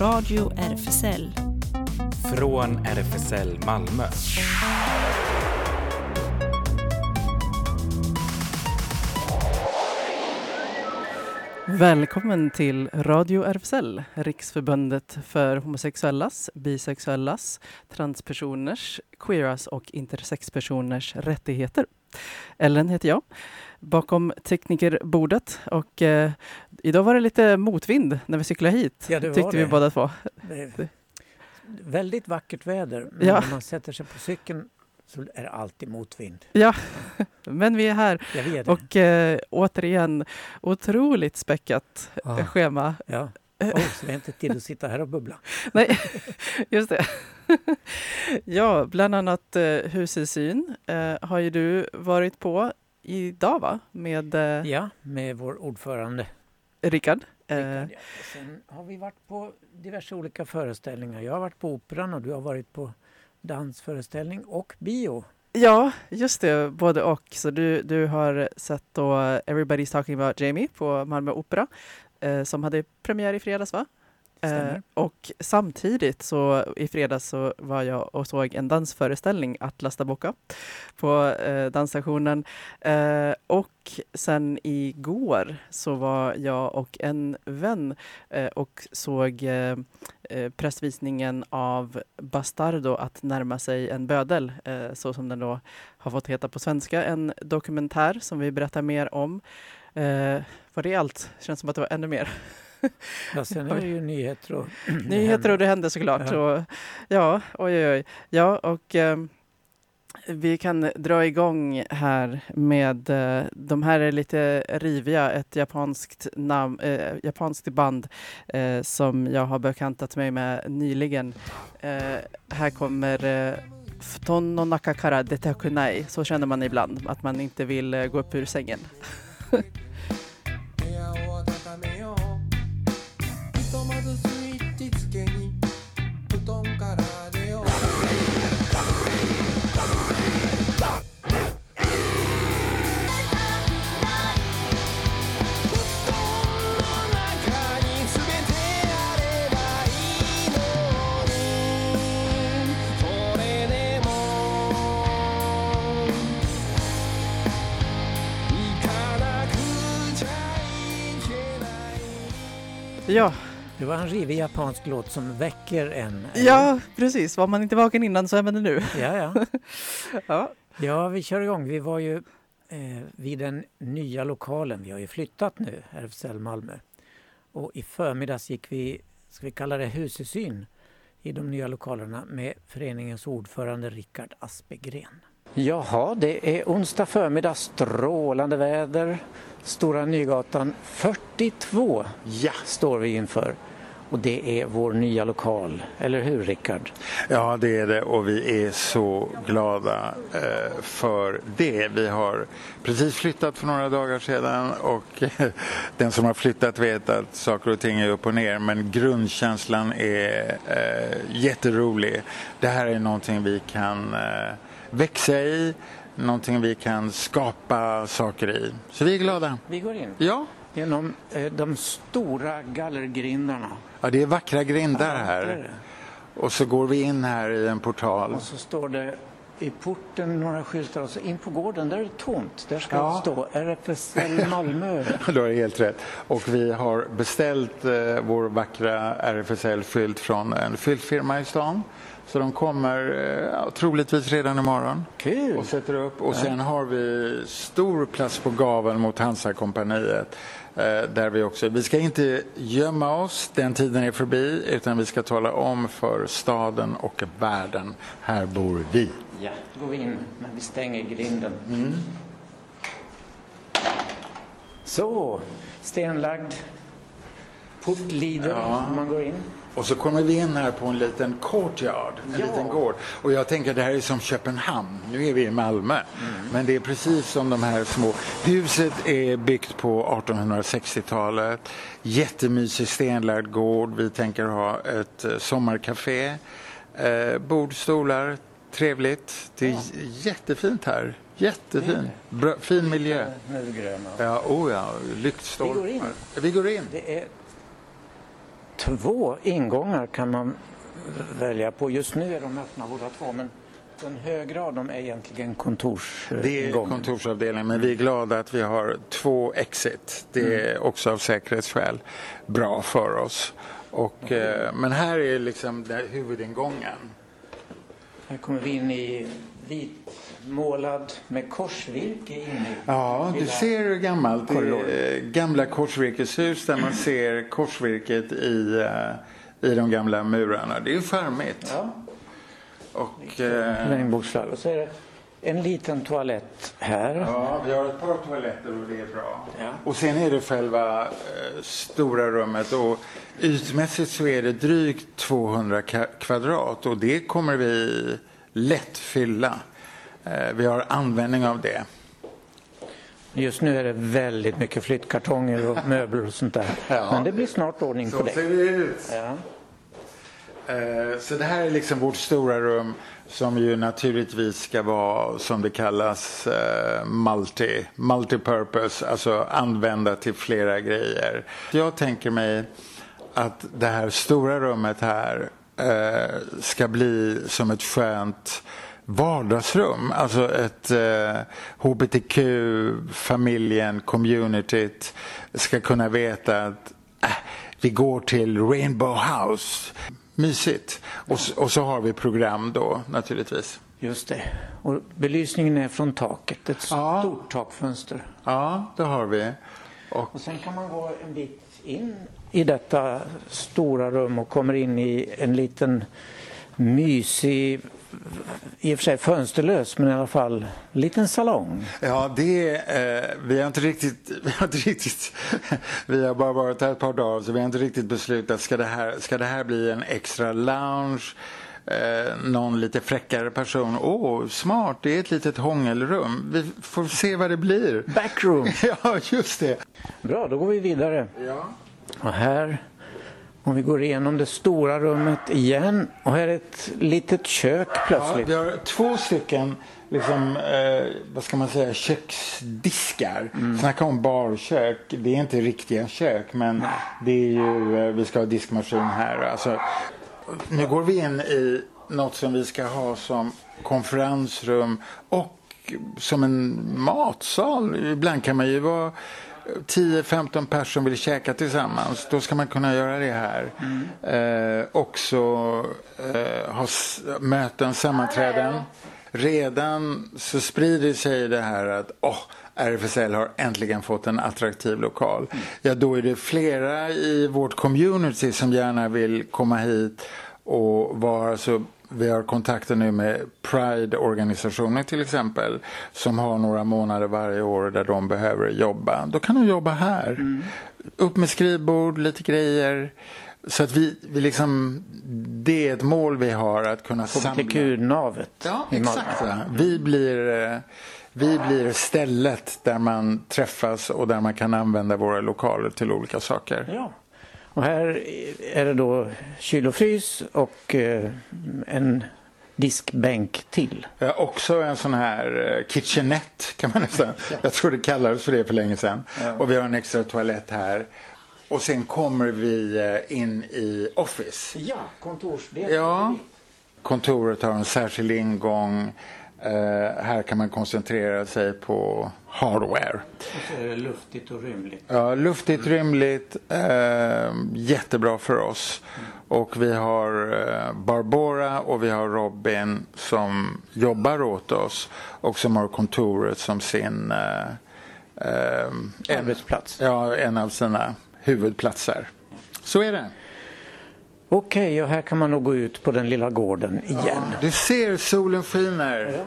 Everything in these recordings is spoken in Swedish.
Radio RFSL. Från RFSL Malmö. Välkommen till Radio RFSL, Riksförbundet för homosexuellas, bisexuellas, transpersoners, queeras och intersexpersoners rättigheter. Ellen heter jag, bakom teknikerbordet och eh, idag var det lite motvind när vi cyklade hit, Ja, det tyckte det. vi båda två. Väldigt vackert väder, men Ja. när man sätter sig på cykeln så är det alltid motvind. Ja, men vi är här och eh, återigen otroligt späckat Ah. schema. Ja. Oh, så vi har inte tid att sitta här och bubbla. Nej, just det. ja, bland annat eh, Hus i syn eh, har ju du varit på idag va? Med eh, Ja, med vår ordförande. Rickard. Eh, Rickard, ja. Sen har vi varit på diverse olika föreställningar. Jag har varit på Operan och du har varit på dansföreställning och bio. ja, just det, både och. Så du, du har sett då Everybody's talking about Jamie på Malmö Opera eh, som hade premiär i fredags va? Eh, Stämmer. och samtidigt så i fredags så var jag och såg en dansföreställning, Atlas da Boca, på eh, dansstationen. Eh, och sen igår så var jag och en vän eh, och såg eh, eh, pressvisningen av Bastardo att närma sig en bödel, eh, så som den då har fått heta på svenska. En dokumentär som vi berättar mer om. Eh, var det allt? Känns som att det var ännu mer. Ja, sen är det ju nyheter och... Nyheter och det hände såklart. Ja. Och, ja, oj, oj, oj. Ja, och eh, vi kan dra igång här med, eh, de här är lite riviga, ett japanskt, nam, eh, japanskt band eh, som jag har bekantat mig med nyligen. Eh, här kommer eh, Futon no nakakara detakunai, så känner man ibland, att man inte vill eh, gå upp ur sängen. Ja, Det var en rivig japansk låt som väcker en. ja, precis. Var man inte vaken innan så är man det nu. Ja, ja. Ja, Ja, vi kör igång. Vi var ju eh, vid den nya lokalen. Vi har ju flyttat nu, RFSL Malmö. Och i förmiddags gick vi, ska vi kalla det husesyn, i de nya lokalerna med föreningens ordförande Rickard Aspegren. Jaha, det är onsdag förmiddag, strålande väder. Stora Nygatan 42 Ja, står vi inför. Och det är vår nya lokal, eller hur Rickard? ja, det är det och vi är så glada eh, för det. Vi har precis flyttat för några dagar sedan och eh, den som har flyttat vet att saker och ting är upp och ner men grundkänslan är eh, jätterolig. Det här är någonting vi kan eh, växa i, någonting vi kan skapa saker i. Så vi är glada. Vi går in Ja, genom eh, de stora gallergrindarna. ja det är vackra grindar här. Och så går vi in här i en portal. Och så står det i porten några skyltar och så in på gården, där är det tomt. Där ska Ja. det stå RFSL Malmö. Du har helt rätt. Och vi har beställt eh, vår vackra RFSL-skylt från en skyltfirma i stan. Så de kommer eh, troligtvis redan imorgon Kul! och sätter upp. Och sen har vi stor plats på gaveln mot Hansa-kompaniet. Eh, där vi också, vi ska inte gömma oss, den tiden är förbi, utan vi ska tala om för staden och världen, här bor vi. Ja, då går vi in när vi stänger grinden. Mm. Så, stenlagd. Portlider Ja. man går in. Och så kommer vi in här på en liten courtyard, en Ja. liten gård. Och jag tänker det här är som Köpenhamn. Nu är vi i Malmö. Men det är precis som de här små. Huset är byggt på 1860-talet. Jättemysig stenlagd gård. Vi tänker ha ett eh, sommarcafé. Eh, bord, stolar, trevligt. Det är jättefint här. Jättefin. Bra, fin miljö. Ja, oh ja, lyktstolpar. Vi går in. Vi går in. Två ingångar kan man välja på. Just nu är de öppna båda två men den högra av dem är egentligen kontorsingången. Det är kontorsavdelningen, men vi är glada att vi har två exit. Det är också av säkerhetsskäl bra för oss. Och, eh, men här är liksom huvudingången. Här kommer vi in i vitmålad med korsvirke inne i Ja, du ser hur gammalt. Det är gamla korsvirkeshus där man ser korsvirket i, eh, i de gamla murarna. Det är ju charmigt. Ja, Och, eh. Och så är det en liten toalett här. Ja, vi har ett par toaletter och det är bra. Ja. Och sen är det själva eh, stora rummet och ytmässigt så är det drygt 200 ka- kvadrat och det kommer vi lätt fylla. Eh, vi har användning av det. Just nu är det väldigt mycket flyttkartonger och möbler och sånt där. Ja. Men det blir snart ordning på Så det. ser det ut. Ja. Eh, Så det här är liksom vårt stora rum som ju naturligtvis ska vara som det kallas eh, multi, multipurpose, alltså använda till flera grejer. Jag tänker mig att det här stora rummet här ska bli som ett skönt vardagsrum. Alltså ett eh, hbtq, familjen, communityt ska kunna veta att äh, vi går till Rainbow House. Mysigt. Och, och så har vi program då naturligtvis. Just det. Och belysningen är från taket. Ett Ja. stort takfönster. Ja, det har vi. Och, Och sen kan man gå en bit in i detta stora rum och kommer in i en liten mysig, i och för sig fönsterlös, men i alla fall liten salong. ja, det är, eh, vi har inte riktigt, vi har inte riktigt, vi har bara varit här ett par dagar så vi har inte riktigt beslutat, ska det här, ska det här bli en extra lounge? Eh, någon lite fräckare person. Åh, oh, smart, det är ett litet hångelrum. Vi får se vad det blir. Backroom. Ja, just det. Bra, då går vi vidare. Ja. Och här, om vi går igenom det stora rummet igen. Och här är ett litet kök Ja, plötsligt. vi har två stycken liksom, eh, vad ska man säga, köksdiskar. Snacka om barkök. Det är inte riktiga kök men det är ju, eh, vi ska ha diskmaskin här. Alltså, nu går vi in i något som vi ska ha som konferensrum och som en matsal. Ibland kan man ju vara 10-15 personer vill käka tillsammans. Då ska man kunna göra det här. Eh, också eh, ha möten, sammanträden. Redan så sprider sig det här att åh, RFSL har äntligen fått en attraktiv lokal. Ja, då är det flera i vårt community som gärna vill komma hit och vara så vi har kontakter nu med Pride-organisationer till exempel som har några månader varje år där de behöver jobba. Då kan de jobba här. Upp med skrivbord, lite grejer. Så att vi, vi liksom, det är ett mål vi har att kunna samla. HBTQ-navet Ja, exakt. va. Vi blir, eh, vi blir stället där man träffas och där man kan använda våra lokaler till olika saker. Ja. Och här är det då kyl och frys och eh, en diskbänk till. Ja, också en sån här eh, kitchenette kan man nästan. Jag tror det kallades för det för länge sedan. Och vi har en extra toalett här. Och sen kommer vi eh, in i Office. Ja, kontorsdel. Ja, kontoret har en särskild ingång. Eh, här kan man koncentrera sig på hardware. Och så är det luftigt och rymligt. Ja, luftigt, rymligt, eh, jättebra för oss. Och vi har eh, Barbara och vi har Robin som jobbar åt oss och som har kontoret som sin eh, eh, en, Arbetsplats. ja, en av sina huvudplatser. Så är det. Okej, och här kan man nog gå ut på den lilla gården igen. Du ser solen skiner.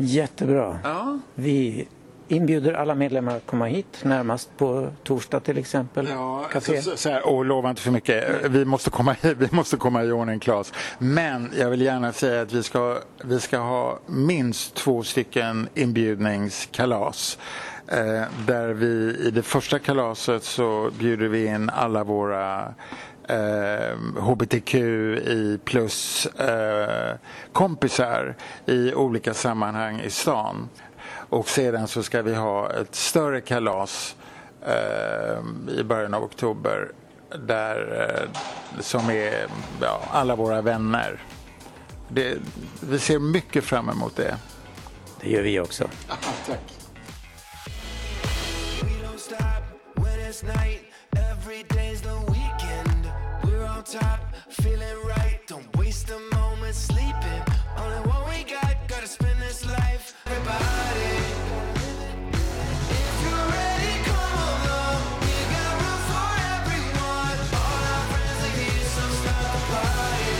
Jättebra. Ja. Vi inbjuder alla medlemmar att komma hit, närmast på torsdag till exempel. Ja, Café. så, så, här, och lova inte för mycket. Vi måste, komma, i- vi måste komma i ordning, Claes. Men jag vill gärna säga att vi ska, vi ska ha minst två stycken inbjudningskalas. Eh, där vi i det första kalaset så bjuder vi in alla våra eh, hbtqi plus eh, kompisar i olika sammanhang i stan. Och sedan så ska vi ha ett större kalas eh, i början av oktober där, eh, som är ja, alla våra vänner. Det, vi ser mycket fram emot det. Det gör vi också. Tack. We don't stop when it's night. Every day's top, feeling right. Don't waste a moment sleeping. Only what we got, gotta spend this life. Everybody. If you're ready, come along. We got room for everyone. All our friends are here, so start the party.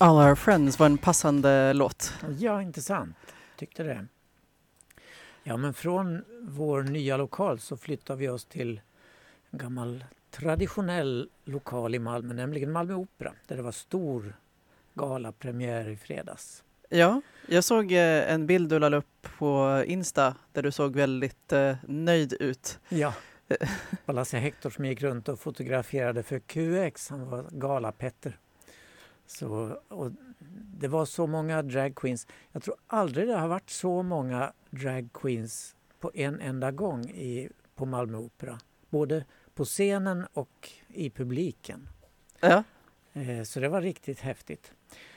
All Our Friends var en passande låt. Ja, intressant. Tyckte det. Ja, men från vår nya lokal så flyttar vi oss till en gammal traditionell lokal i Malmö, nämligen Malmö Opera, där det var stor galapremiär i fredags. Ja, jag såg eh, en bild du la upp på Insta där du såg väldigt eh, nöjd ut. Ja. Det var Lasse Hector som gick runt och fotograferade för QX. Han var galapetter. Så, och det var så många dragqueens. Jag tror aldrig det har varit så många dragqueens på en enda gång i, på Malmö Opera. Både på scenen och i publiken. Ja, Eh, Så det var riktigt häftigt.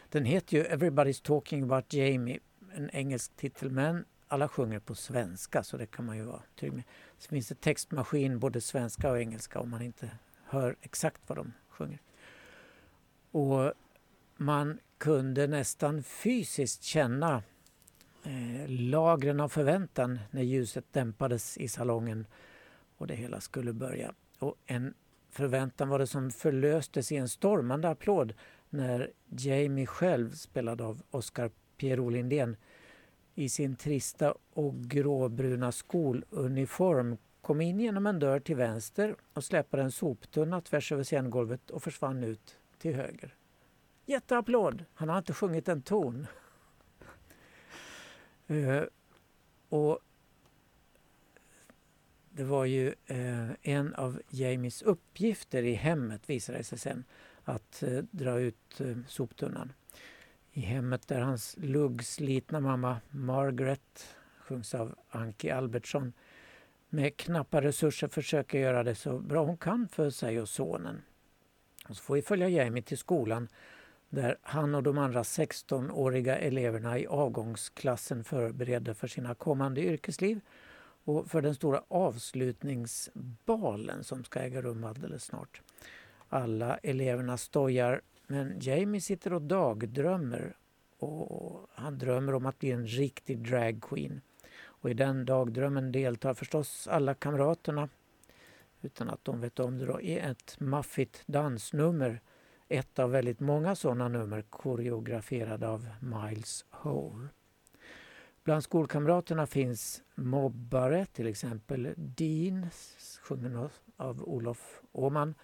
Den heter ju Everybody's talking about Jamie, en engelsk titel, men alla sjunger på svenska så det kan man ju vara trygg med. Så finns det textmaskin både svenska och engelska om man inte hör exakt vad de sjunger. Och man kunde nästan fysiskt känna eh, lagren av förväntan när ljuset dämpades i salongen och det hela skulle börja. Och en förväntan var det som förlöstes i en stormande applåd när Jamie själv, spelad av Oscar Pierro Lindén, i sin trista och gråbruna skoluniform kom in genom en dörr till vänster och släpade en soptunna tvärs över scengolvet och försvann ut till höger. Jätteapplåd! Han har inte sjungit en ton. Eh, och det var ju eh, en av Jamies uppgifter i hemmet visade det sig sen att eh, dra ut eh, soptunnan. I hemmet där hans luggslitna mamma Margaret, sjungs av Anki Albertsson, med knappa resurser försöker göra det så bra hon kan för sig och sonen. Och så får vi följa Jamie till skolan där han och de andra 16-åriga eleverna i avgångsklassen förbereder för sina kommande yrkesliv och för den stora avslutningsbalen som ska äga rum alldeles snart. Alla eleverna stojar men Jamie sitter och dagdrömmer och han drömmer om att bli en riktig dragqueen. Och i den dagdrömmen deltar förstås alla kamraterna utan att de vet om det då, i ett maffigt dansnummer. Ett av väldigt många sådana nummer koreograferade av Miles Hole. Bland skolkamraterna finns mobbare, till exempel Dean, sjungen av Olof Åman.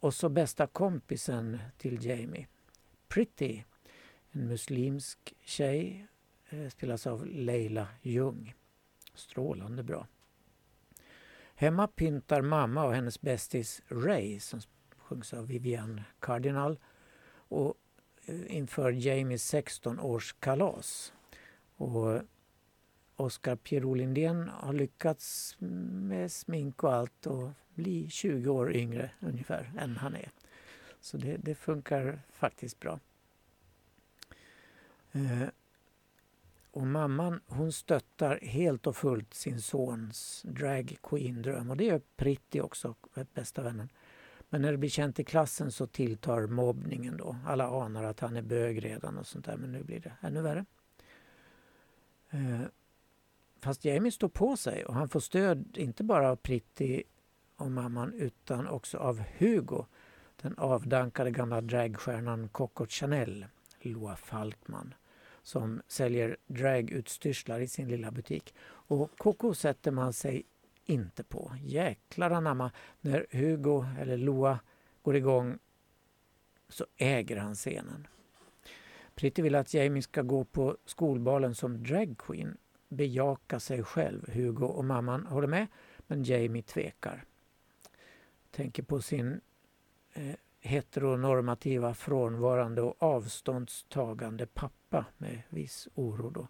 Och så bästa kompisen till Jamie, Pretty, en muslimsk tjej, eh, spelas av Leila Ljung. Strålande bra. Hemma pyntar mamma och hennes bästis Ray, som sjungs av Vivian Cardinal, och eh, inför Jamies 16-årskalas. Och Oscar Pierro Lindén har lyckats med smink och allt och bli 20 år yngre ungefär än han är. Så det, det funkar faktiskt bra. Eh, och mamman hon stöttar helt och fullt sin sons drag queen-dröm och det gör Pritti också, eh, bästa vännen. Men när det blir känt i klassen så tilltar mobbningen då. Alla anar att han är bög redan och sånt där men nu blir det ännu värre. Eh, fast Jamie står på sig och han får stöd inte bara av Pritti och mamman utan också av Hugo, den avdankade gamla dragstjärnan Coco Chanel, Loa Falkman, som säljer dragutstyrslar i sin lilla butik. Och Coco sätter man sig inte på. Jäklar anamma, när Hugo eller Loa går igång så äger han scenen. Pretty vill att Jamie ska gå på skolbalen som dragqueen, bejaka sig själv. Hugo och mamman håller med, men Jamie tvekar. Tänker på sin eh, heteronormativa, frånvarande och avståndstagande pappa med viss oro. Då.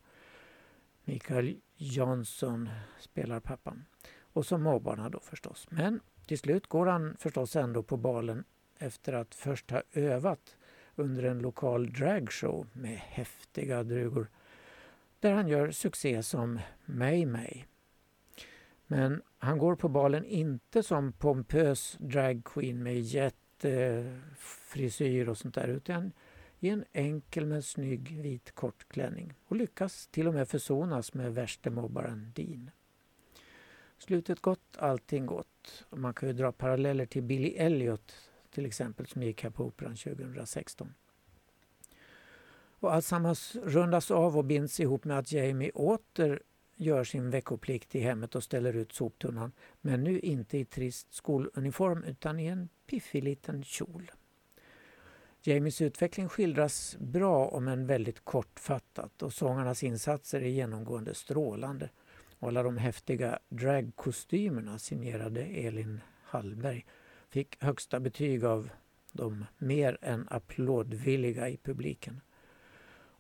Mikael Jansson spelar pappan. Och så mobbarna då förstås. Men till slut går han förstås ändå på balen efter att först ha övat under en lokal dragshow med häftiga drugor där han gör succé som May May. Men han går på balen inte som pompös dragqueen med jättefrisyr och sånt där utan i en enkel men snygg vit kortklänning och lyckas till och med försonas med värste mobbaren Dean. Slutet gott, allting gott. Och man kan ju dra paralleller till Billy Elliot till exempel som gick här på Operan 2016. Och alltsammans rundas av och binds ihop med att Jamie åter gör sin veckoplikt i hemmet och ställer ut soptunnan. Men nu inte i trist skoluniform utan i en piffig liten kjol. Jamies utveckling skildras bra om än väldigt kortfattat och sångarnas insatser är genomgående strålande. Och alla de häftiga dragkostymerna signerade Elin Hallberg fick högsta betyg av de mer än applådvilliga i publiken.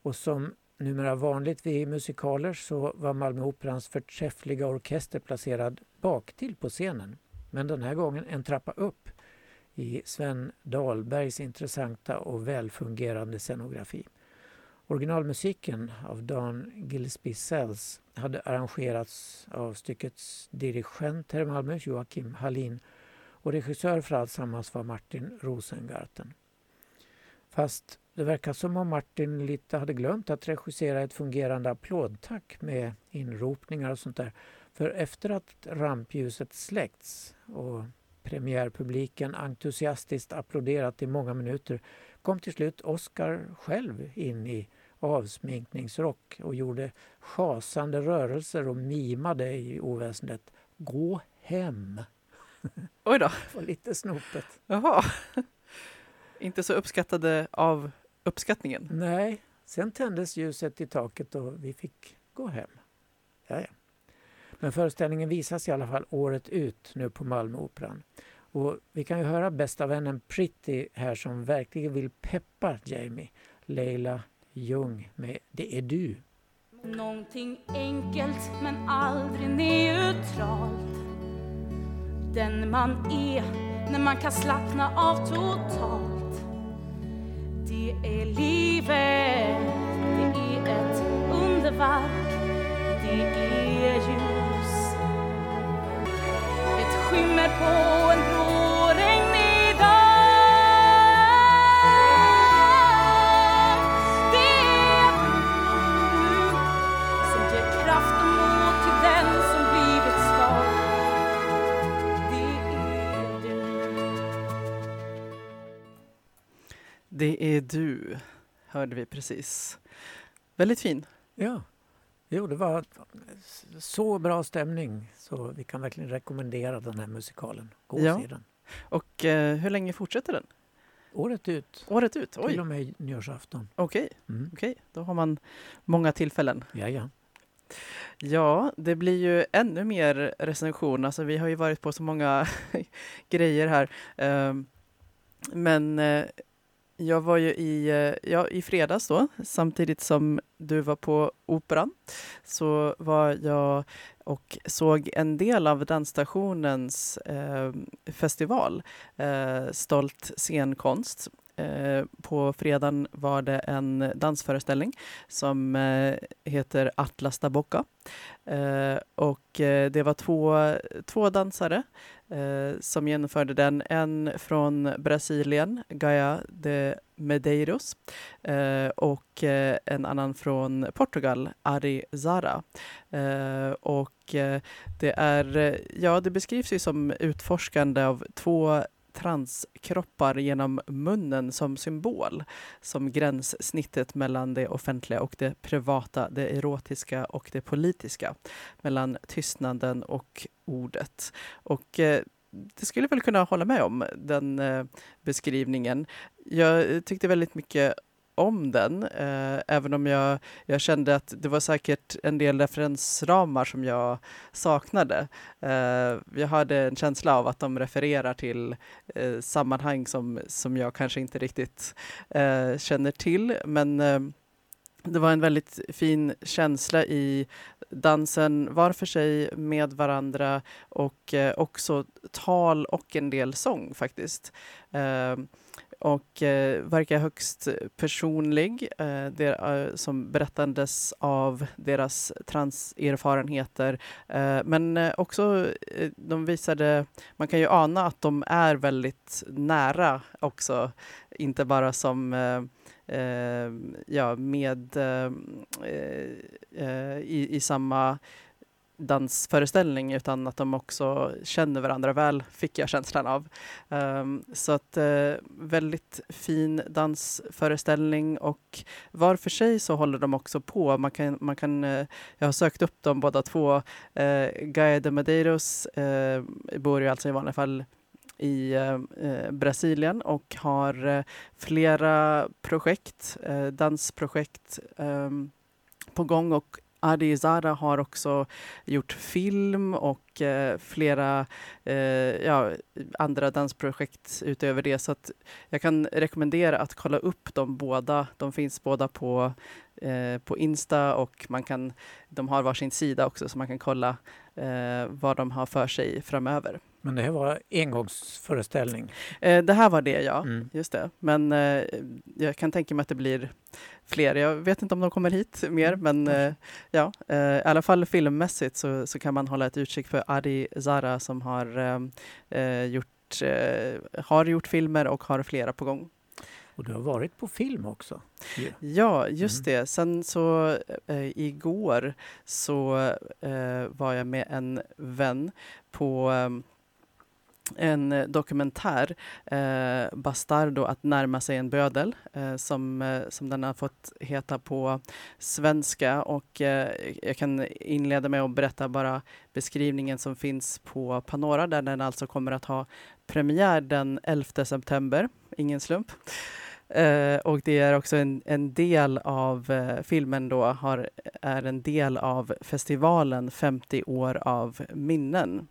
Och som numera vanligt vid musikaler så var Malmö Operans förträffliga orkester placerad baktill på scenen. Men den här gången en trappa upp i Sven Dahlbergs intressanta och välfungerande scenografi. Originalmusiken av Dan Gillespie Sells hade arrangerats av styckets dirigent här i Malmö, Joakim Hallin, och regissör för alltsammans var Martin Rosengarten. Fast det verkar som om Martin lite hade glömt att regissera ett fungerande applådtack med inropningar och sånt där. För efter att rampljuset släckts och premiärpubliken entusiastiskt applåderat i många minuter kom till slut Oscar själv in i avsminkningsrock och gjorde schasande rörelser och mimade i oväsendet Gå hem! Oj då. Var lite snopet. Jaha. Inte så uppskattade av uppskattningen. Nej, sen tändes ljuset i taket och vi fick gå hem. Jaja. Men föreställningen visas i alla fall året ut nu på Malmöoperan. Och vi kan ju höra bästa vännen Pretty här som verkligen vill peppa Jamie. Leila Ljung med Det är du. Någonting enkelt men aldrig neutralt. Den man är när man kan slappna av totalt. Det är livet, det är ett underverk. Det är ljus. Ett skimmer på en gråregnig Det är du, hörde vi precis. Väldigt fin. Ja, jo, det var så bra stämning så vi kan verkligen rekommendera den här musikalen. Gå och Ja. se den. Och eh, hur länge fortsätter den? Året ut, Året ut? Oj, till och med nyårsafton. okej. Mm. Okej, då har man många tillfällen. Ja, ja. Ja, det blir ju ännu mer recension. Alltså, vi har ju varit på så många grejer här. Ehm, Men eh, jag var ju i, eh, ja, i fredags då, samtidigt som du var på Operan, så var jag och såg en del av dansstationens eh, festival, eh, Stolt scenkonst. Eh, på fredagen var det en dansföreställning som eh, heter Atlas da Boca. Eh, och det var två, två dansare som genomförde den. En från Brasilien, Gaia de Medeiros, och en annan från Portugal, Ari Zara. Och det är, ja, det beskrivs ju som utforskande av två transkroppar genom munnen som symbol, som gränssnittet mellan det offentliga och det privata, det erotiska och det politiska, mellan tystnaden och ordet. Och eh, det skulle jag väl kunna hålla med om, den eh, beskrivningen. Jag eh, tyckte väldigt mycket om den, eh, även om jag, jag kände att det var säkert en del referensramar som jag saknade. Eh, jag hade en känsla av att de refererar till eh, sammanhang som, som jag kanske inte riktigt eh, känner till, men eh, det var en väldigt fin känsla i dansen var för sig med varandra och eh, också tal och en del sång faktiskt. Eh, och eh, verkar högst personlig, eh, der, eh, som berättandes av deras transerfarenheter. Eh, men eh, också, eh, de visade, man kan ju ana att de är väldigt nära också, inte bara som eh, eh, ja, med eh, eh, i, i samma dansföreställning utan att de också känner varandra väl, fick jag känslan av. Um, så att uh, väldigt fin dansföreställning och var för sig så håller de också på. Man kan, man kan, uh, jag har sökt upp dem båda två. Uh, Gaia de Medeiros uh, bor ju alltså i vanliga fall i eh, Brasilien och har eh, flera projekt, eh, dansprojekt ehm, på gång och Adi Zara har också gjort film och eh, flera eh, ja, andra dansprojekt utöver det. Så att jag kan rekommendera att kolla upp dem båda. De finns båda på, eh, på Insta och man kan, de har varsin sida också så man kan kolla eh, vad de har för sig framöver. Men det här var engångsföreställning? Eh, det här var det, ja. Mm. Just det. Men eh, jag kan tänka mig att det blir fler. Jag vet inte om de kommer hit mer, men eh, ja, eh, i alla fall filmmässigt så, så kan man hålla ett utkik för Adi Zara som har, eh, eh, gjort, eh, har gjort filmer och har flera på gång. Och du har varit på film också? ju. Ja, just Mm. det. Sen så eh, igår så eh, var jag med en vän på en eh, dokumentär, eh, Bastardo, att närma sig en bödel, eh, som, eh, som den har fått heta på svenska. Och eh, jag kan inleda med att berätta bara beskrivningen som finns på Panora, där den alltså kommer att ha premiär den 11 september. Ingen slump. Eh, och det är också en, en del av eh, filmen då, har, är en del av festivalen 50 år av minnen.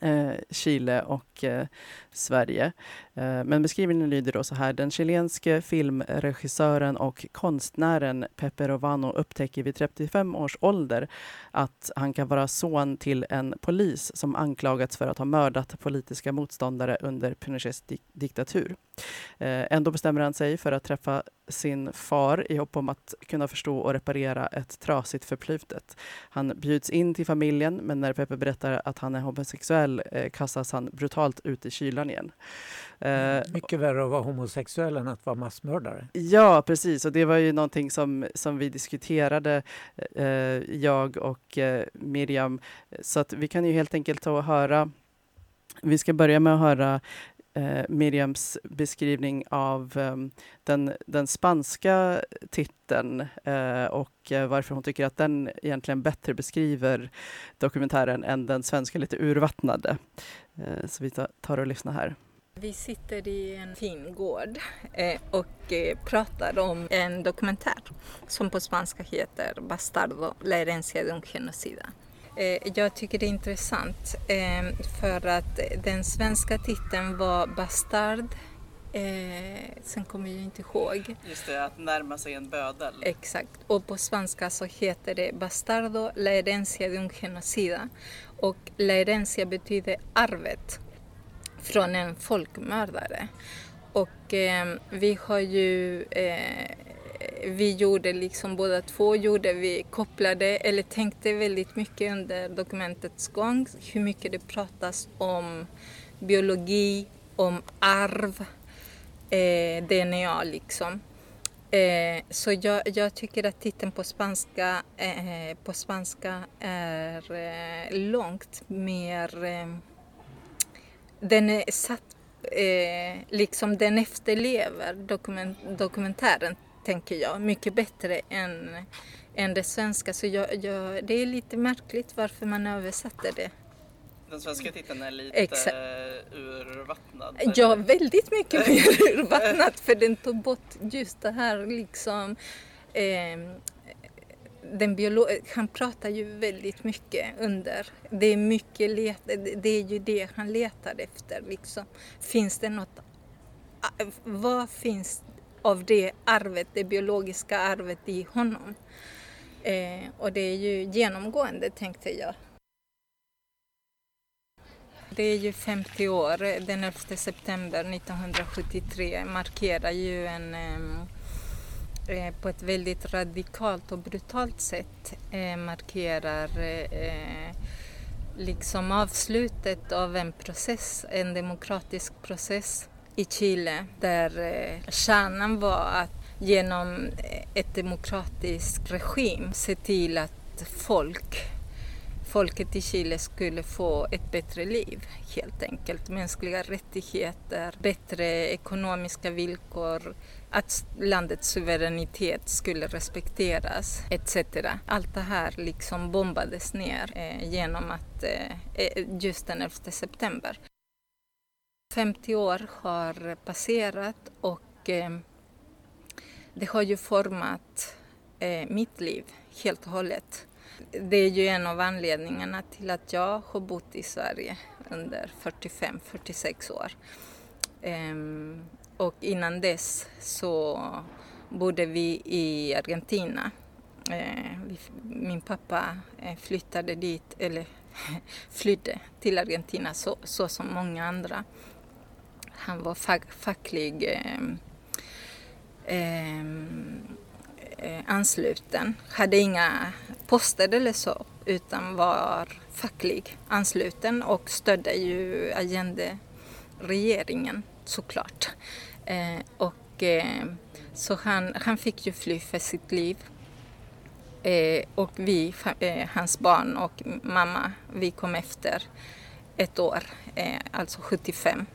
Eh, Chile och eh, Sverige. Eh, men beskrivningen lyder då så här. Den chilenske filmregissören och konstnären Pepe Rovano upptäcker vid 35 års ålder att han kan vara son till en polis som anklagats för att ha mördat politiska motståndare under Pinochets di diktatur. Eh, ändå bestämmer han sig för att träffa sin far i hopp om att kunna förstå och reparera ett trasigt förflutet. Han bjuds in till familjen, men när Peppe berättar att han är homosexuell eh, kastas han brutalt ut i kylan igen. Eh, Mycket värre att vara homosexuell än att vara massmördare. Ja, precis. Och det var ju någonting som, som vi diskuterade, jag och Miriam. Så att vi kan ju helt enkelt ta och höra. Vi ska börja med att höra eh, Miriams beskrivning av eh, den, den spanska titeln eh, och eh, varför hon tycker att den egentligen bättre beskriver dokumentären än den svenska lite urvattnade. Eh, så vi tar, och lyssnar här. Vi sitter i en fin gård eh, och eh, pratar om en dokumentär som på spanska heter Bastardo, la herencia de un genocida. Eh, jag tycker det är intressant eh, för att den svenska titeln var Bastard, eh, sen kommer jag inte ihåg Just det, att närma sig en bödel. Exakt. Och på svenska så heter det Bastardo, la herencia de un genocida. Och la herencia betyder arvet från en folkmördare. Och eh, vi har ju, eh, vi gjorde liksom båda två, gjorde vi kopplade eller tänkte väldigt mycket under dokumentets gång hur mycket det pratas om biologi, om arv, eh, DNA liksom. Eh, så jag, jag tycker att titeln på spanska, eh, på spanska är eh, långt mer... Eh, den är satt, eh, liksom den efterlever dokument, dokumentären, tänker jag, mycket bättre än, än det svenska. Så jag, jag, det är lite märkligt varför man översätter det. Den svenska titeln är lite Exakt. urvattnad. Ja, väldigt mycket mer urvattnat för den tog bort just det här liksom eh, den biolo- han pratar ju väldigt mycket under. Det är mycket let- det är ju det han letar efter liksom. Finns det något, vad finns av det arvet, det biologiska arvet i honom. Eh, och det är ju genomgående tänkte jag. Det är ju 50 år, den 11 september 1973 markerar ju en eh, eh, på ett väldigt radikalt och brutalt sätt eh, markerar eh, liksom avslutet av en process, en demokratisk process i Chile där eh, kärnan var att genom eh, ett demokratisk regim se till att folk folket i Chile skulle få ett bättre liv helt enkelt. Mänskliga rättigheter, bättre ekonomiska villkor, att landets suveränitet skulle respekteras etc. Allt det här liksom bombades ner eh, genom att eh, eh just den 11 september. 50 år har passerat och eh, det har ju format eh, mitt liv helt och hållet. Det är ju en av anledningarna till att jag har bott i Sverige under 45-46 år. Ehm, och innan dess så bodde vi i Argentina. Eh, vi, min pappa eh, flyttade dit, eller flydde till Argentina så, så som många andra. Han var fack, facklig um, ansluten, hade inga poster eller så utan var facklig ansluten och stödde ju Allende-regeringen såklart. Eh, och, eh, så han, han fick ju fly för sitt liv. Eh, och vi, eh, hans barn och mamma, vi kom efter ett år, eh, alltså 75,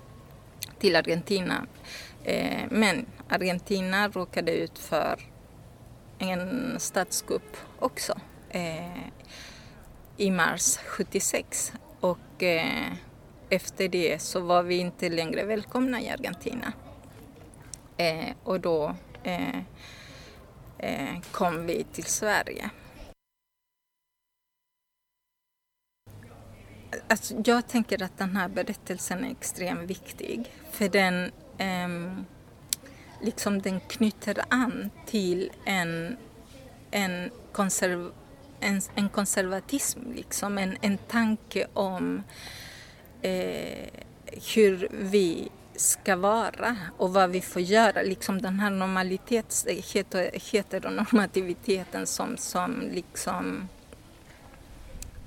till Argentina. Eh, men Argentina råkade ut för en statskupp också eh, i mars 76 och eh, efter det så var vi inte längre välkomna i Argentina. Eh, och då eh, eh, kom vi till Sverige. Alltså, jag tänker att den här berättelsen är extremt viktig för den, eh, liksom den knyter an till en, en konserv en, en konservatism, liksom, en, en tanke om eh, hur vi ska vara och vad vi får göra. Liksom den här normalitets, heteronormativiteten som, som liksom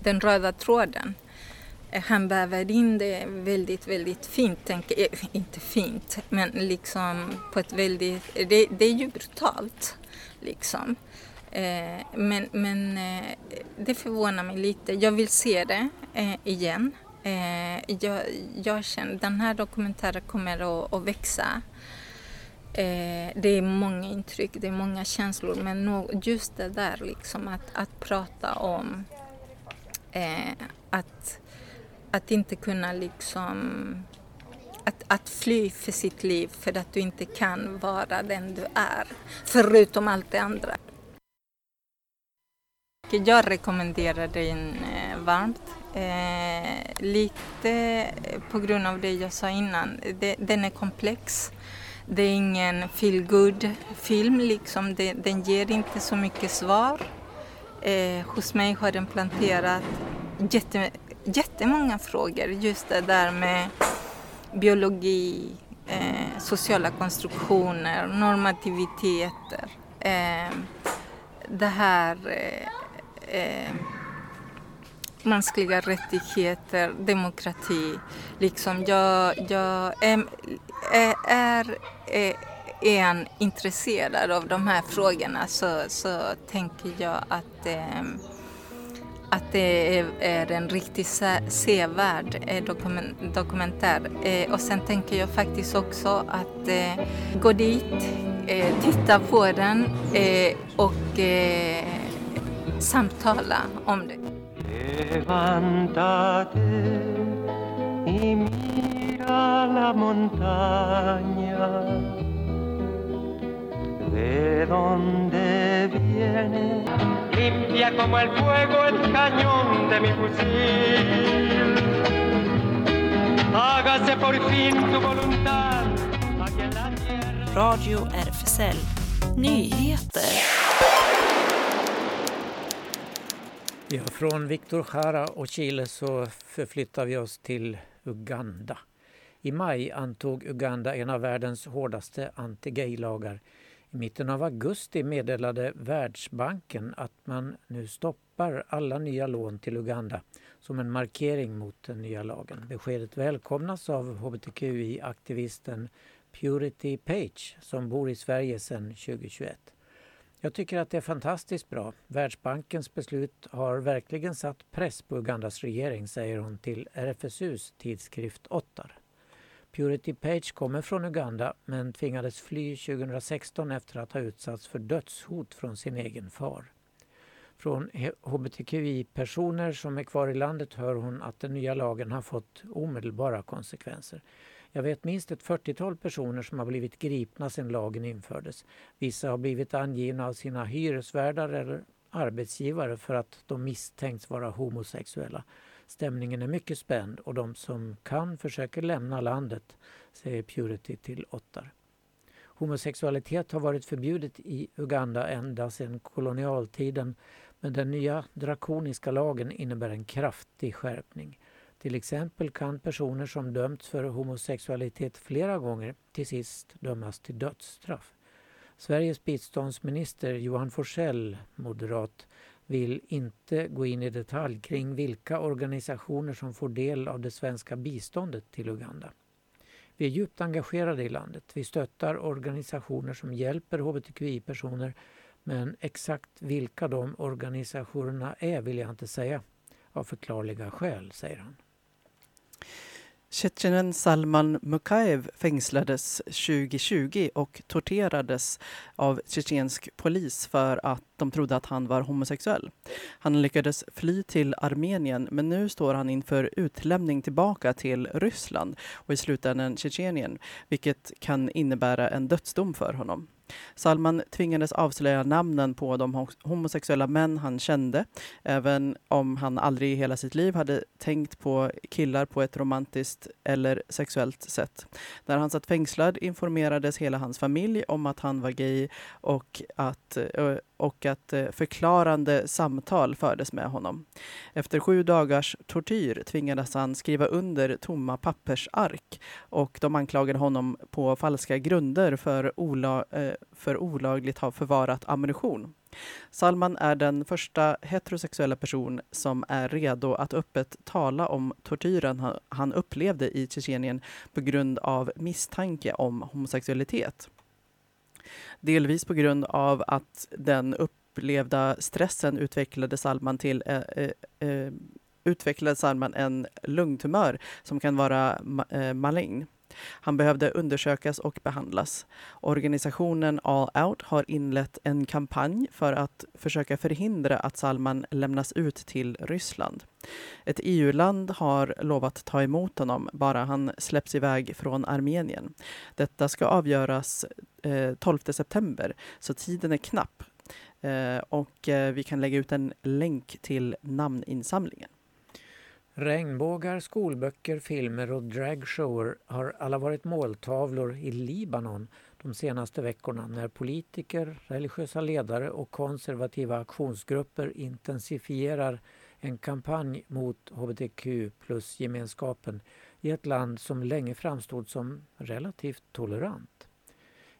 den röda tråden. Han väver in det väldigt, väldigt fint, tänk, eh, inte fint, men liksom på ett väldigt... Det, det är ju brutalt, liksom. Eh, men men eh, det förvånar mig lite. Jag vill se det eh, igen. Eh, jag, jag känner den här dokumentären kommer att, att växa. Eh, det är många intryck, det är många känslor men just det där liksom att, att prata om att, att inte kunna liksom att, att fly för sitt liv för att du inte kan vara den du är. Förutom allt det andra. Jag rekommenderar den eh, varmt. Eh, lite på grund av det jag sa innan. Det, den är komplex. Det är ingen feel good film liksom. Det, den ger inte så mycket svar. Eh, hos mig har den planterat jätte, jättemånga frågor. Just det där med biologi, eh, sociala konstruktioner, normativiteter. Eh, det här eh, eh, mänskliga rättigheter, demokrati. Liksom jag, jag eh, är, är, är, en intresserad av de här frågorna så, så tänker jag att, eh, att det är, är en riktigt sevärd eh, dokumentär. Eh, och sen tänker jag faktiskt också att eh, gå dit, titta på den och samtala om det. Levántate y mira la montaña de donde viene limpia como el fuego el cañón de mi fusil hágase por fin tu voluntad aquí en la tierra Radio RFSL Nyheter. Ja, från Victor Jara och Chile så förflyttar vi oss till Uganda. I maj antog Uganda en av världens hårdaste anti-gay-lagar. I mitten av augusti meddelade Världsbanken att man nu stoppar alla nya lån till Uganda som en markering mot den nya lagen. Beskedet välkomnas av hbtqi-aktivisten Purity Page som bor i Sverige sedan 2021. Jag tycker att det är fantastiskt bra. Världsbankens beslut har verkligen satt press på Ugandas regering, säger hon till RFSUs tidskrift Ottar. Purity Page kommer från Uganda men tvingades fly 2016 efter att ha utsatts för dödshot från sin egen far. Från hbtqi-personer som är kvar i landet hör hon att den nya lagen har fått omedelbara konsekvenser. Jag vet minst ett 40-tal personer som har blivit gripna sedan lagen infördes. Vissa har blivit angivna av sina hyresvärdar eller arbetsgivare för att de misstänks vara homosexuella. Stämningen är mycket spänd och de som kan försöker lämna landet, säger Purity till Ottar. Homosexualitet har varit förbjudet i Uganda ända sedan kolonialtiden men den nya drakoniska lagen innebär en kraftig skärpning. Till exempel kan personer som dömts för homosexualitet flera gånger till sist dömas till dödsstraff. Sveriges biståndsminister Johan Forsell, moderat, vill inte gå in i detalj kring vilka organisationer som får del av det svenska biståndet till Uganda. Vi är djupt engagerade i landet. Vi stöttar organisationer som hjälper hbtqi-personer men exakt vilka de organisationerna är vill jag inte säga. Av förklarliga skäl, säger han. Tjetjenen Salman Mukaev fängslades 2020 och torterades av tjetjensk polis för att de trodde att han var homosexuell. Han lyckades fly till Armenien men nu står han inför utlämning tillbaka till Ryssland och i slutändan Tjetjenien, vilket kan innebära en dödsdom för honom. Salman tvingades avslöja namnen på de homosexuella män han kände, även om han aldrig i hela sitt liv hade tänkt på killar på ett romantiskt eller sexuellt sätt. När han satt fängslad informerades hela hans familj om att han var gay och att eh, och att eh, förklarande samtal fördes med honom. Efter sju dagars tortyr tvingades han skriva under tomma pappersark och de anklagade honom på falska grunder för, ola, eh, för olagligt ha förvarat ammunition. Salman är den första heterosexuella person som är redo att öppet tala om tortyren han upplevde i Tjetjenien på grund av misstanke om homosexualitet. Delvis på grund av att den upplevda stressen utvecklade Salman till eh, eh, eh, utvecklade Salman en lungtumör som kan vara ma eh, malign. Han behövde undersökas och behandlas. Organisationen All Out har inlett en kampanj för att försöka förhindra att Salman lämnas ut till Ryssland. Ett EU-land har lovat ta emot honom bara han släpps iväg från Armenien. Detta ska avgöras eh, 12 september, så tiden är knapp. Eh, och eh, vi kan lägga ut en länk till namninsamlingen. Regnbågar, skolböcker, filmer och dragshower har alla varit måltavlor i Libanon de senaste veckorna när politiker, religiösa ledare och konservativa aktionsgrupper intensifierar en kampanj mot hbtq plus-gemenskapen i ett land som länge framstod som relativt tolerant.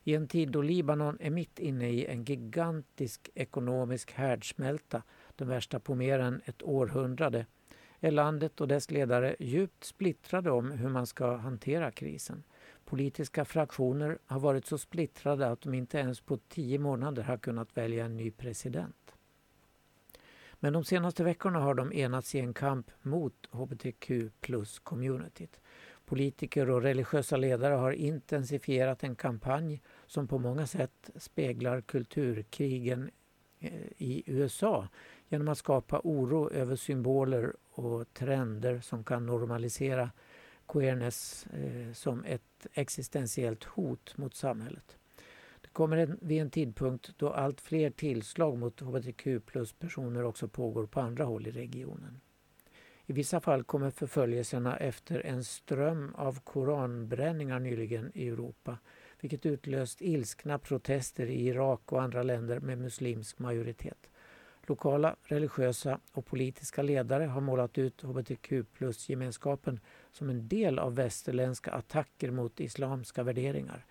I en tid då Libanon är mitt inne i en gigantisk ekonomisk härdsmälta, den värsta på mer än ett århundrade, är landet och dess ledare djupt splittrade om hur man ska hantera krisen. Politiska fraktioner har varit så splittrade att de inte ens på tio månader har kunnat välja en ny president. Men de senaste veckorna har de enats i en kamp mot hbtq plus-communityt. Politiker och religiösa ledare har intensifierat en kampanj som på många sätt speglar kulturkrigen eh, i USA genom att skapa oro över symboler och trender som kan normalisera queerness eh, som ett existentiellt hot mot samhället. Det kommer en, vid en tidpunkt då allt fler tillslag mot hbtq plus-personer också pågår på andra håll i regionen. I vissa fall kommer förföljelserna efter en ström av koranbränningar nyligen i Europa vilket utlöst ilskna protester i Irak och andra länder med muslimsk majoritet. Lokala religiösa och politiska ledare har målat ut hbtq plus-gemenskapen som en del av västerländska attacker mot islamska värderingar.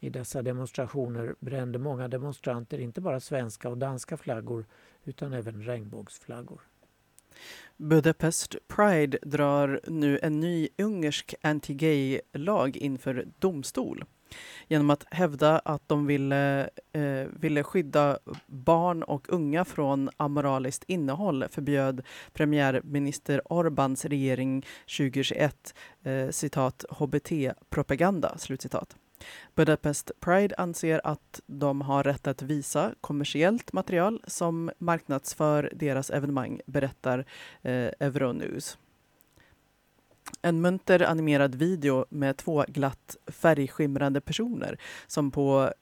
I dessa demonstrationer brände många demonstranter inte bara svenska och danska flaggor utan även regnbågsflaggor. Budapest Pride drar nu en ny ungersk anti-gay-lag inför domstol genom att hävda att de ville, eh, ville skydda barn och unga från amoraliskt innehåll förbjöd premiärminister Orbáns regering 2021 eh, citat hbt-propaganda. Slutcitat. Budapest Pride anser att de har rätt att visa kommersiellt material som marknadsför deras evenemang, berättar eh, Euronews. En munter animerad video med två glatt färgskimrande personer som på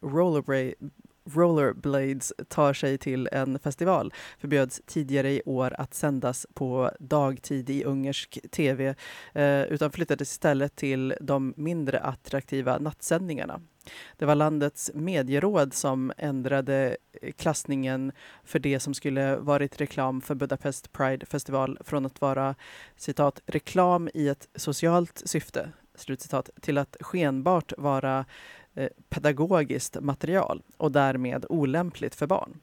rollerblades tar sig till en festival förbjöds tidigare i år att sändas på dagtid i ungersk tv eh, utan flyttades istället till de mindre attraktiva nattsändningarna. Det var landets medieråd som ändrade eh, klassningen för det som skulle varit reklam för Budapest Pride Festival från att vara citat reklam i ett socialt syfte slutcitat, till att skenbart vara eh, Eh, pedagogiskt material och därmed olämpligt för barn.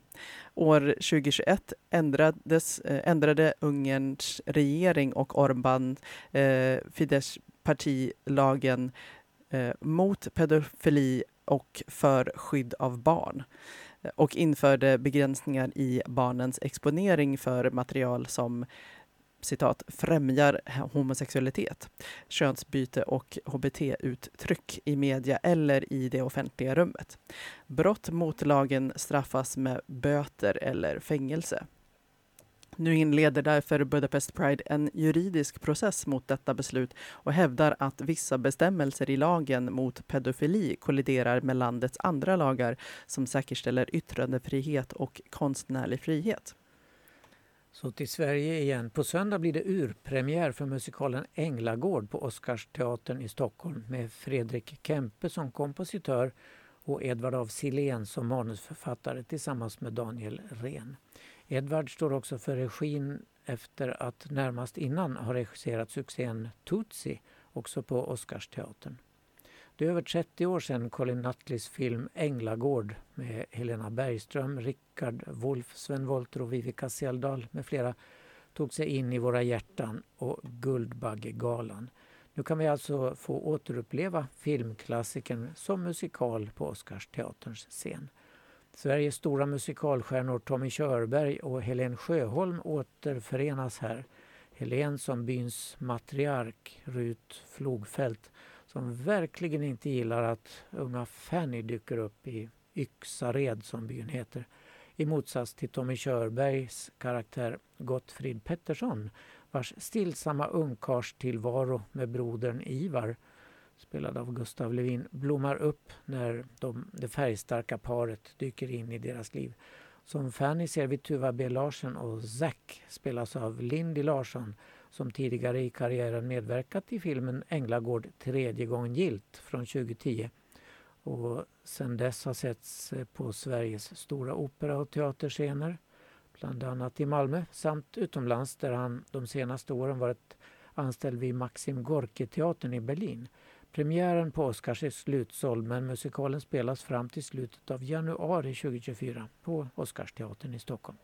År 2021 ändrades, eh, ändrade Ungerns regering och Orbán eh, Fidesz partilagen eh, mot pedofili och för skydd av barn eh, och införde begränsningar i barnens exponering för material som citat, främjar homosexualitet, könsbyte och hbt-uttryck i media eller i det offentliga rummet. Brott mot lagen straffas med böter eller fängelse. Nu inleder därför Budapest Pride en juridisk process mot detta beslut och hävdar att vissa bestämmelser i lagen mot pedofili kolliderar med landets andra lagar som säkerställer yttrandefrihet och konstnärlig frihet. Så till Sverige igen. På söndag blir det urpremiär för musikalen Änglagård på Oscarsteatern i Stockholm med Fredrik Kempe som kompositör och Edvard af Sillén som manusförfattare tillsammans med Daniel Ren. Edvard står också för regin efter att närmast innan ha regisserat succén Tutsi också på Oscarsteatern. Det är över 30 år sedan Colin Nutleys film Änglagård med Helena Bergström, Rickard Wolff, Sven Wollter och Vivica Seldal med flera tog sig in i våra hjärtan och Guldbaggegalan. Nu kan vi alltså få återuppleva filmklassikern som musikal på Oscarsteaterns scen. Sveriges stora musikalstjärnor Tommy Körberg och Helen Sjöholm återförenas här. Helen som byns matriark, Rut Flogfält, som verkligen inte gillar att unga Fanny dyker upp i Yxared som byn heter. I motsats till Tommy Körbergs karaktär Gottfrid Pettersson vars stillsamma ungkarlstillvaro med brodern Ivar spelad av Gustav Levin, blommar upp när de, det färgstarka paret dyker in i deras liv. Som Fanny ser vi Tuva B Larsen och Zack spelas av Lindy Larsson som tidigare i karriären medverkat i filmen Änglagård tredje gången gilt från 2010 och sedan dess har setts eh, på Sveriges stora opera och teaterscener bland annat i Malmö samt utomlands där han de senaste åren varit anställd vid Maxim Gorki-teatern i Berlin. Premiären på Oscars är slutsåld men musikalen spelas fram till slutet av januari 2024 på Oscarsteatern i Stockholm.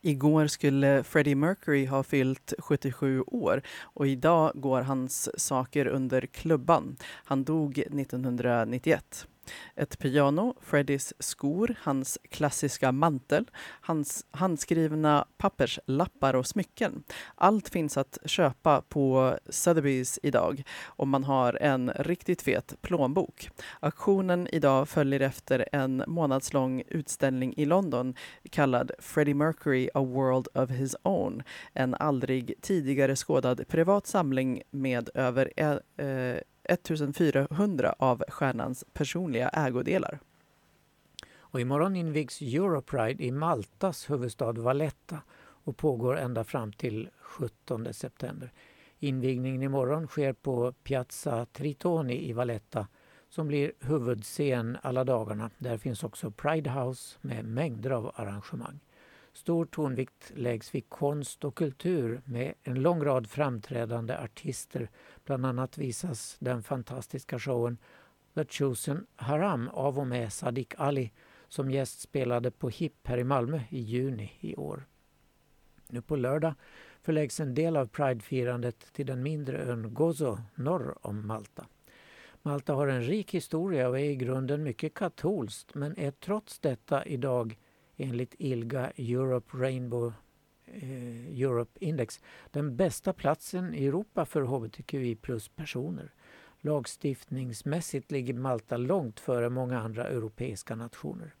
Igår skulle Freddie Mercury ha fyllt 77 år och idag går hans saker under klubban. Han dog 1991. Ett piano, Freddys skor, hans klassiska mantel, hans handskrivna papperslappar och smycken. Allt finns att köpa på Sotheby's idag om man har en riktigt fet plånbok. Auktionen idag följer efter en månadslång utställning i London kallad Freddie Mercury A World of His Own. En aldrig tidigare skådad privat samling med över eh, 1400 av stjärnans personliga ägodelar. Och imorgon invigs Europride i Maltas huvudstad Valletta och pågår ända fram till 17 september. Invigningen imorgon sker på Piazza Tritoni i Valletta som blir huvudscen alla dagarna. Där finns också Pride House med mängder av arrangemang. Stor tonvikt läggs vid konst och kultur med en lång rad framträdande artister. Bland annat visas den fantastiska showen The Chosen Haram av och med Sadiq Ali som gästspelade på HIP här i Malmö i juni i år. Nu på lördag förläggs en del av Pride-firandet till den mindre ön Gozo norr om Malta. Malta har en rik historia och är i grunden mycket katolskt men är trots detta idag enligt ILGA Europe Rainbow eh, Europe Index den bästa platsen i Europa för hbtqi plus-personer. Lagstiftningsmässigt ligger Malta långt före många andra europeiska nationer.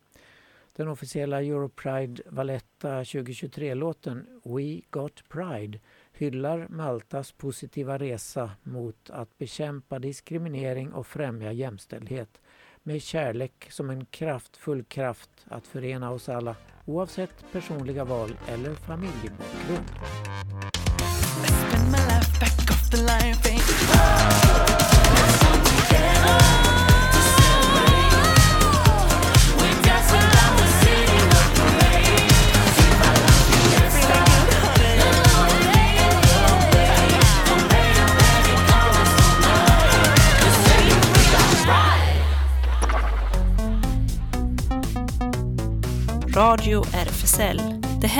Den officiella Europride Valletta 2023-låten We Got Pride hyllar Maltas positiva resa mot att bekämpa diskriminering och främja jämställdhet med kärlek som en kraftfull kraft att förena oss alla oavsett personliga val eller familjebakgrund.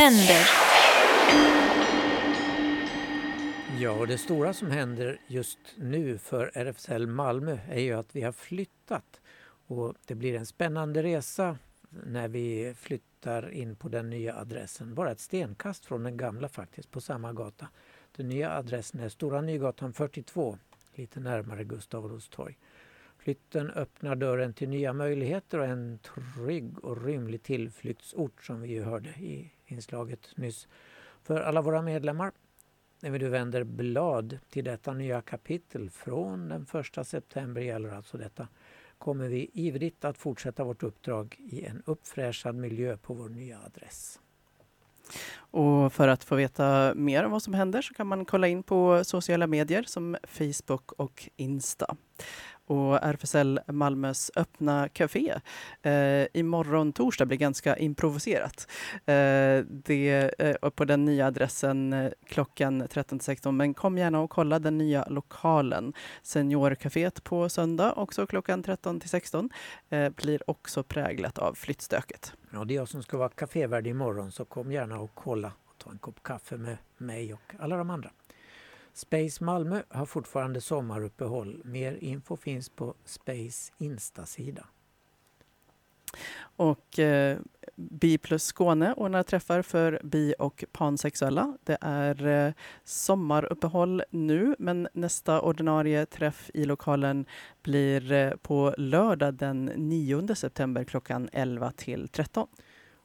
Händer! Ja, det stora som händer just nu för RFSL Malmö är ju att vi har flyttat. Och det blir en spännande resa när vi flyttar in på den nya adressen. Bara ett stenkast från den gamla faktiskt, på samma gata. Den nya adressen är Stora Nygatan 42, lite närmare Gustav Adolfs torg. Flytten öppnar dörren till nya möjligheter och en trygg och rymlig tillflyktsort som vi ju hörde i inslaget nyss för alla våra medlemmar. När vi nu vänder blad till detta nya kapitel från den 1 september gäller alltså detta kommer vi ivrigt att fortsätta vårt uppdrag i en uppfräschad miljö på vår nya adress. Och för att få veta mer om vad som händer så kan man kolla in på sociala medier som Facebook och Insta och RFSL Malmös öppna café eh, imorgon torsdag blir ganska improviserat. Eh, det eh, på den nya adressen eh, klockan 13 16. Men kom gärna och kolla den nya lokalen. Seniorcaféet på söndag, också klockan 13-16. eh, blir också präglat av flyttstöket. Ja, det är jag som ska vara kafévärd imorgon så kom gärna och kolla och ta en kopp kaffe med mig och alla de andra. Space Malmö har fortfarande sommaruppehåll. Mer info finns på Space Insta-sida. Och eh, Bi plus Skåne ordnar träffar för bi och pansexuella. Det är eh, sommaruppehåll nu, men nästa ordinarie träff i lokalen blir eh, på lördag den 9 september klockan 11 till 13.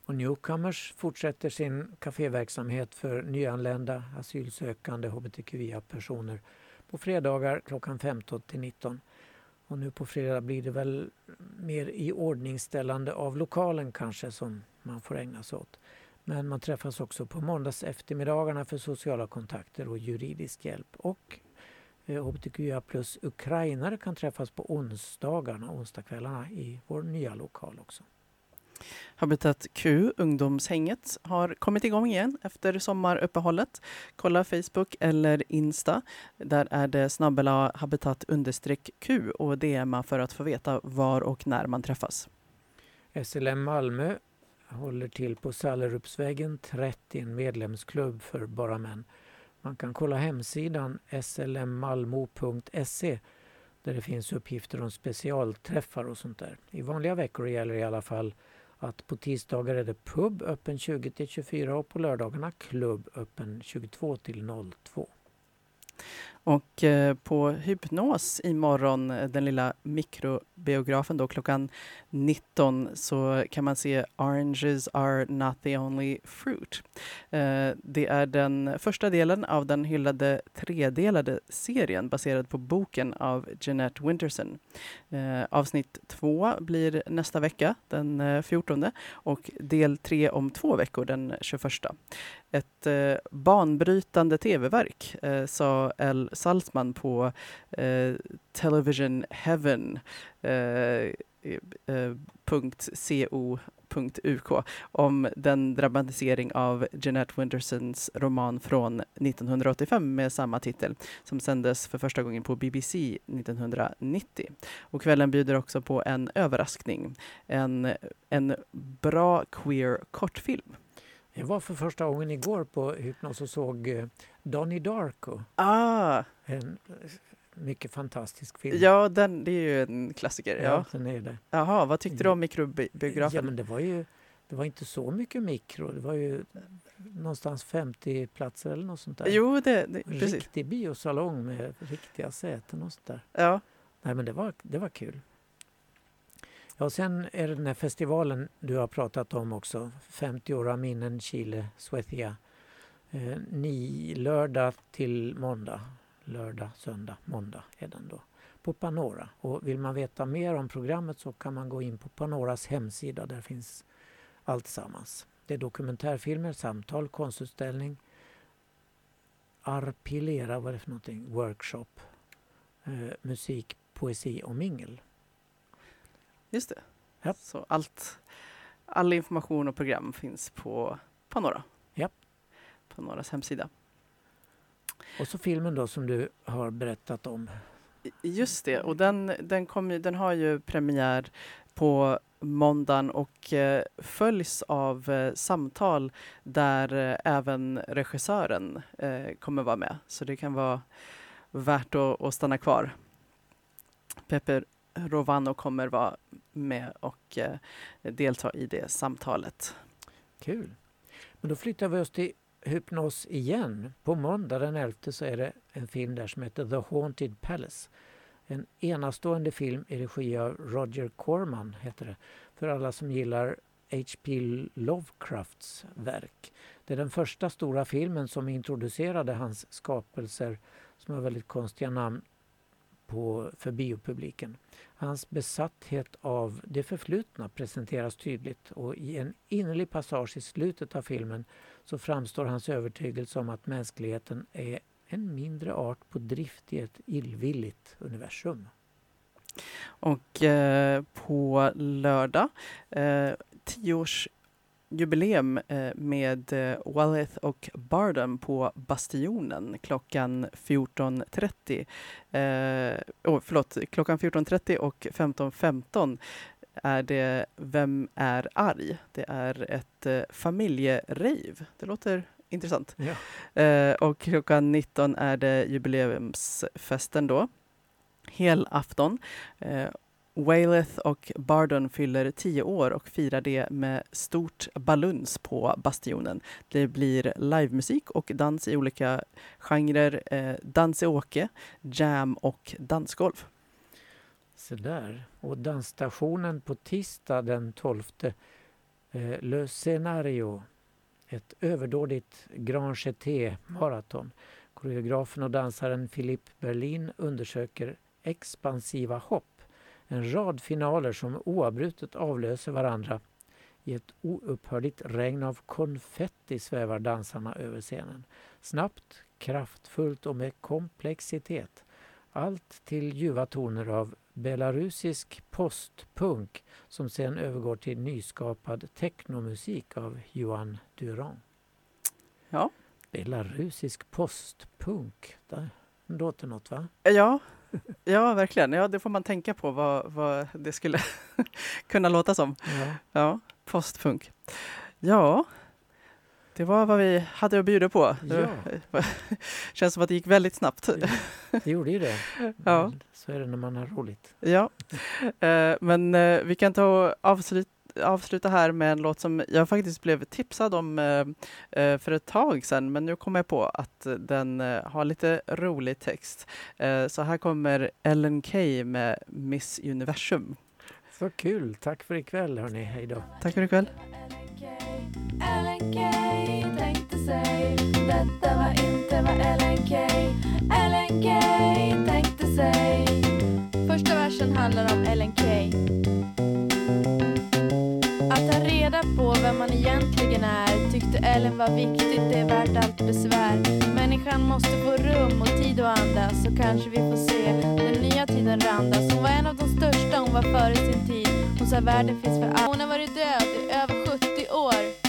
Och Newcomers fortsätter sin kaféverksamhet för nyanlända asylsökande hbtqia-personer på fredagar klockan 15 till 19. Och nu på fredag blir det väl mer i ordningställande av lokalen kanske som man får ägna sig åt. Men man träffas också på måndags eftermiddagarna för sociala kontakter och juridisk hjälp. Och eh, hbtqia plus ukrainare kan träffas på onsdagarna, onsdagskvällarna i vår nya lokal också. Habitat Q, ungdomshänget, har kommit igång igen efter sommaruppehållet. Kolla Facebook eller Insta. Där är det snabbela habitat understreck Q och DMa för att få veta var och när man träffas. SLM Malmö håller till på Sallerupsvägen 30, en medlemsklubb för bara män. Man kan kolla hemsidan slmmalmo.se där det finns uppgifter om specialträffar och sånt där. I vanliga veckor gäller i alla fall att på tisdagar är det pub öppen 20 till 24 och på lördagarna klubb öppen 22 till 02. Och eh, på Hypnos imorgon, eh, den lilla mikrobiografen då klockan 19 så kan man se Oranges are not the only fruit. Eh, det är den första delen av den hyllade tredelade serien baserad på boken av Jeanette Winterson. Avsnitt två blir nästa vecka, den 14 och del tre om två veckor, den 21. ett banbrytande tv-verk, sa L. Salzman på eh, Television Heaven eh, eh .co.uk om den dramatisering av Jeanette Wintersons roman från 1985 med samma titel som sändes för första gången på BBC 1990. Och kvällen bjuder också på en överraskning, en, en bra queer kortfilm. Jag var för första gången igår på Hypnos och såg eh, Donnie Darko. Ah, En eh, mycket fantastisk film. ja, den, det är ju en klassiker. Ja. den är det. Jaha, vad tyckte du om mikrobiografen? Ja, men det var ju det var inte så mycket mikro. Det var ju någonstans 50 platser eller något sånt där. Jo, det, det precis. Riktig biosalong med riktiga säten och sånt där. Ja. Nej, men det var, det var kul. Ja, sen är det den här festivalen du har pratat om också. 50 år av minnen, Chile, Suecia. Eh, ni, lördag till måndag. Lördag, söndag, måndag är den då. På Panora. Och vill man veta mer om programmet så kan man gå in på Panoras hemsida. Där finns allt sammans. Det är dokumentärfilmer, samtal, konstutställning, Arpilera, vad är det för någonting? Workshop, eh, musik, poesi och mingel. Just det. Ja. Så allt, all information och program finns på Panora. Ja. Panoras hemsida. Och så filmen då som du har berättat om. Just det, och den, den, kom ju, den har ju premiär på måndagen och eh, följs av eh, samtal där eh, även regissören kommer vara med. Så det kan vara värt att, att stanna kvar. Pepe Rovano kommer vara med och eh, delta i det samtalet. Kul! Men då flyttar vi oss till Hypnos igen. På måndag den 11 så är det en film där som heter The Haunted Palace. En enastående film i regi av Roger Corman heter det. För alla som gillar H.P. Lovecrafts verk. Det är den första stora filmen som introducerade hans skapelser som har väldigt konstiga namn på, för biopubliken. Hans besatthet av det förflutna presenteras tydligt och i en innerlig passage i slutet av filmen så framstår hans övertygelse om att mänskligheten är en mindre art på drift i ett illvilligt universum. Och eh, på lördag, eh, tioårs eh, med eh, Walleth och Bardem på Bastionen klockan 14.30. Eh, oh, förlåt, klockan 14.30 och 15.15 är det Vem är arg? Det är ett eh, familjerave. Det låter intressant. Ja. Eh, och klockan 19 är det jubileumsfesten då. Helafton. Eh, Waileth och Bardon fyller tio år och firar det med stort baluns på Bastionen. Det blir livemusik och dans i olika genrer. Eh, dans i åke, jam och dansgolf. Så där. Och dansstationen på tisdag den 12 eh, Le Scenario. Ett överdådigt Grand Jeté maraton. Koreografen och dansaren Philippe Berlin undersöker expansiva hopp. En rad finaler som oavbrutet avlöser varandra. I ett oupphörligt regn av konfetti svävar dansarna över scenen. Snabbt, kraftfullt och med komplexitet. Allt till ljuva toner av belarusisk postpunk som sen övergår till nyskapad technomusik av Johan Durand. Ja. Belarusisk postpunk. Det låter något va? Ja, ja verkligen. Ja, det får man tänka på vad, vad det skulle kunna låta som. Ja. Ja, postfunk. Ja, det var vad vi hade att bjuda på. Det var- känns som att det gick väldigt snabbt. Det gjorde ju det. Ja. Så är det när man har roligt. Ja, eh, men eh, vi kan ta och avsluta avsluta här med en låt som jag faktiskt blev tipsad om eh, eh, för ett tag sedan, men nu kommer jag på att den eh, har lite rolig text. Eh, så här kommer Ellen Key med Miss Universum. Så kul. Tack för ikväll hörni. Hej då. Tack för ikväll. Ellen Key tänkte sig Detta var inte vad Ellen Key Ellen Key tänkte sig Första versen handlar om Ellen Key reda på vem man egentligen är tyckte Ellen var viktigt, det är värt allt besvär. Människan måste få rum och tid att andas så kanske vi får se den nya tiden randas. Hon var en av de största, hon var före sin tid. Hon sa världen finns för alla. Hon har varit död i över 70 år.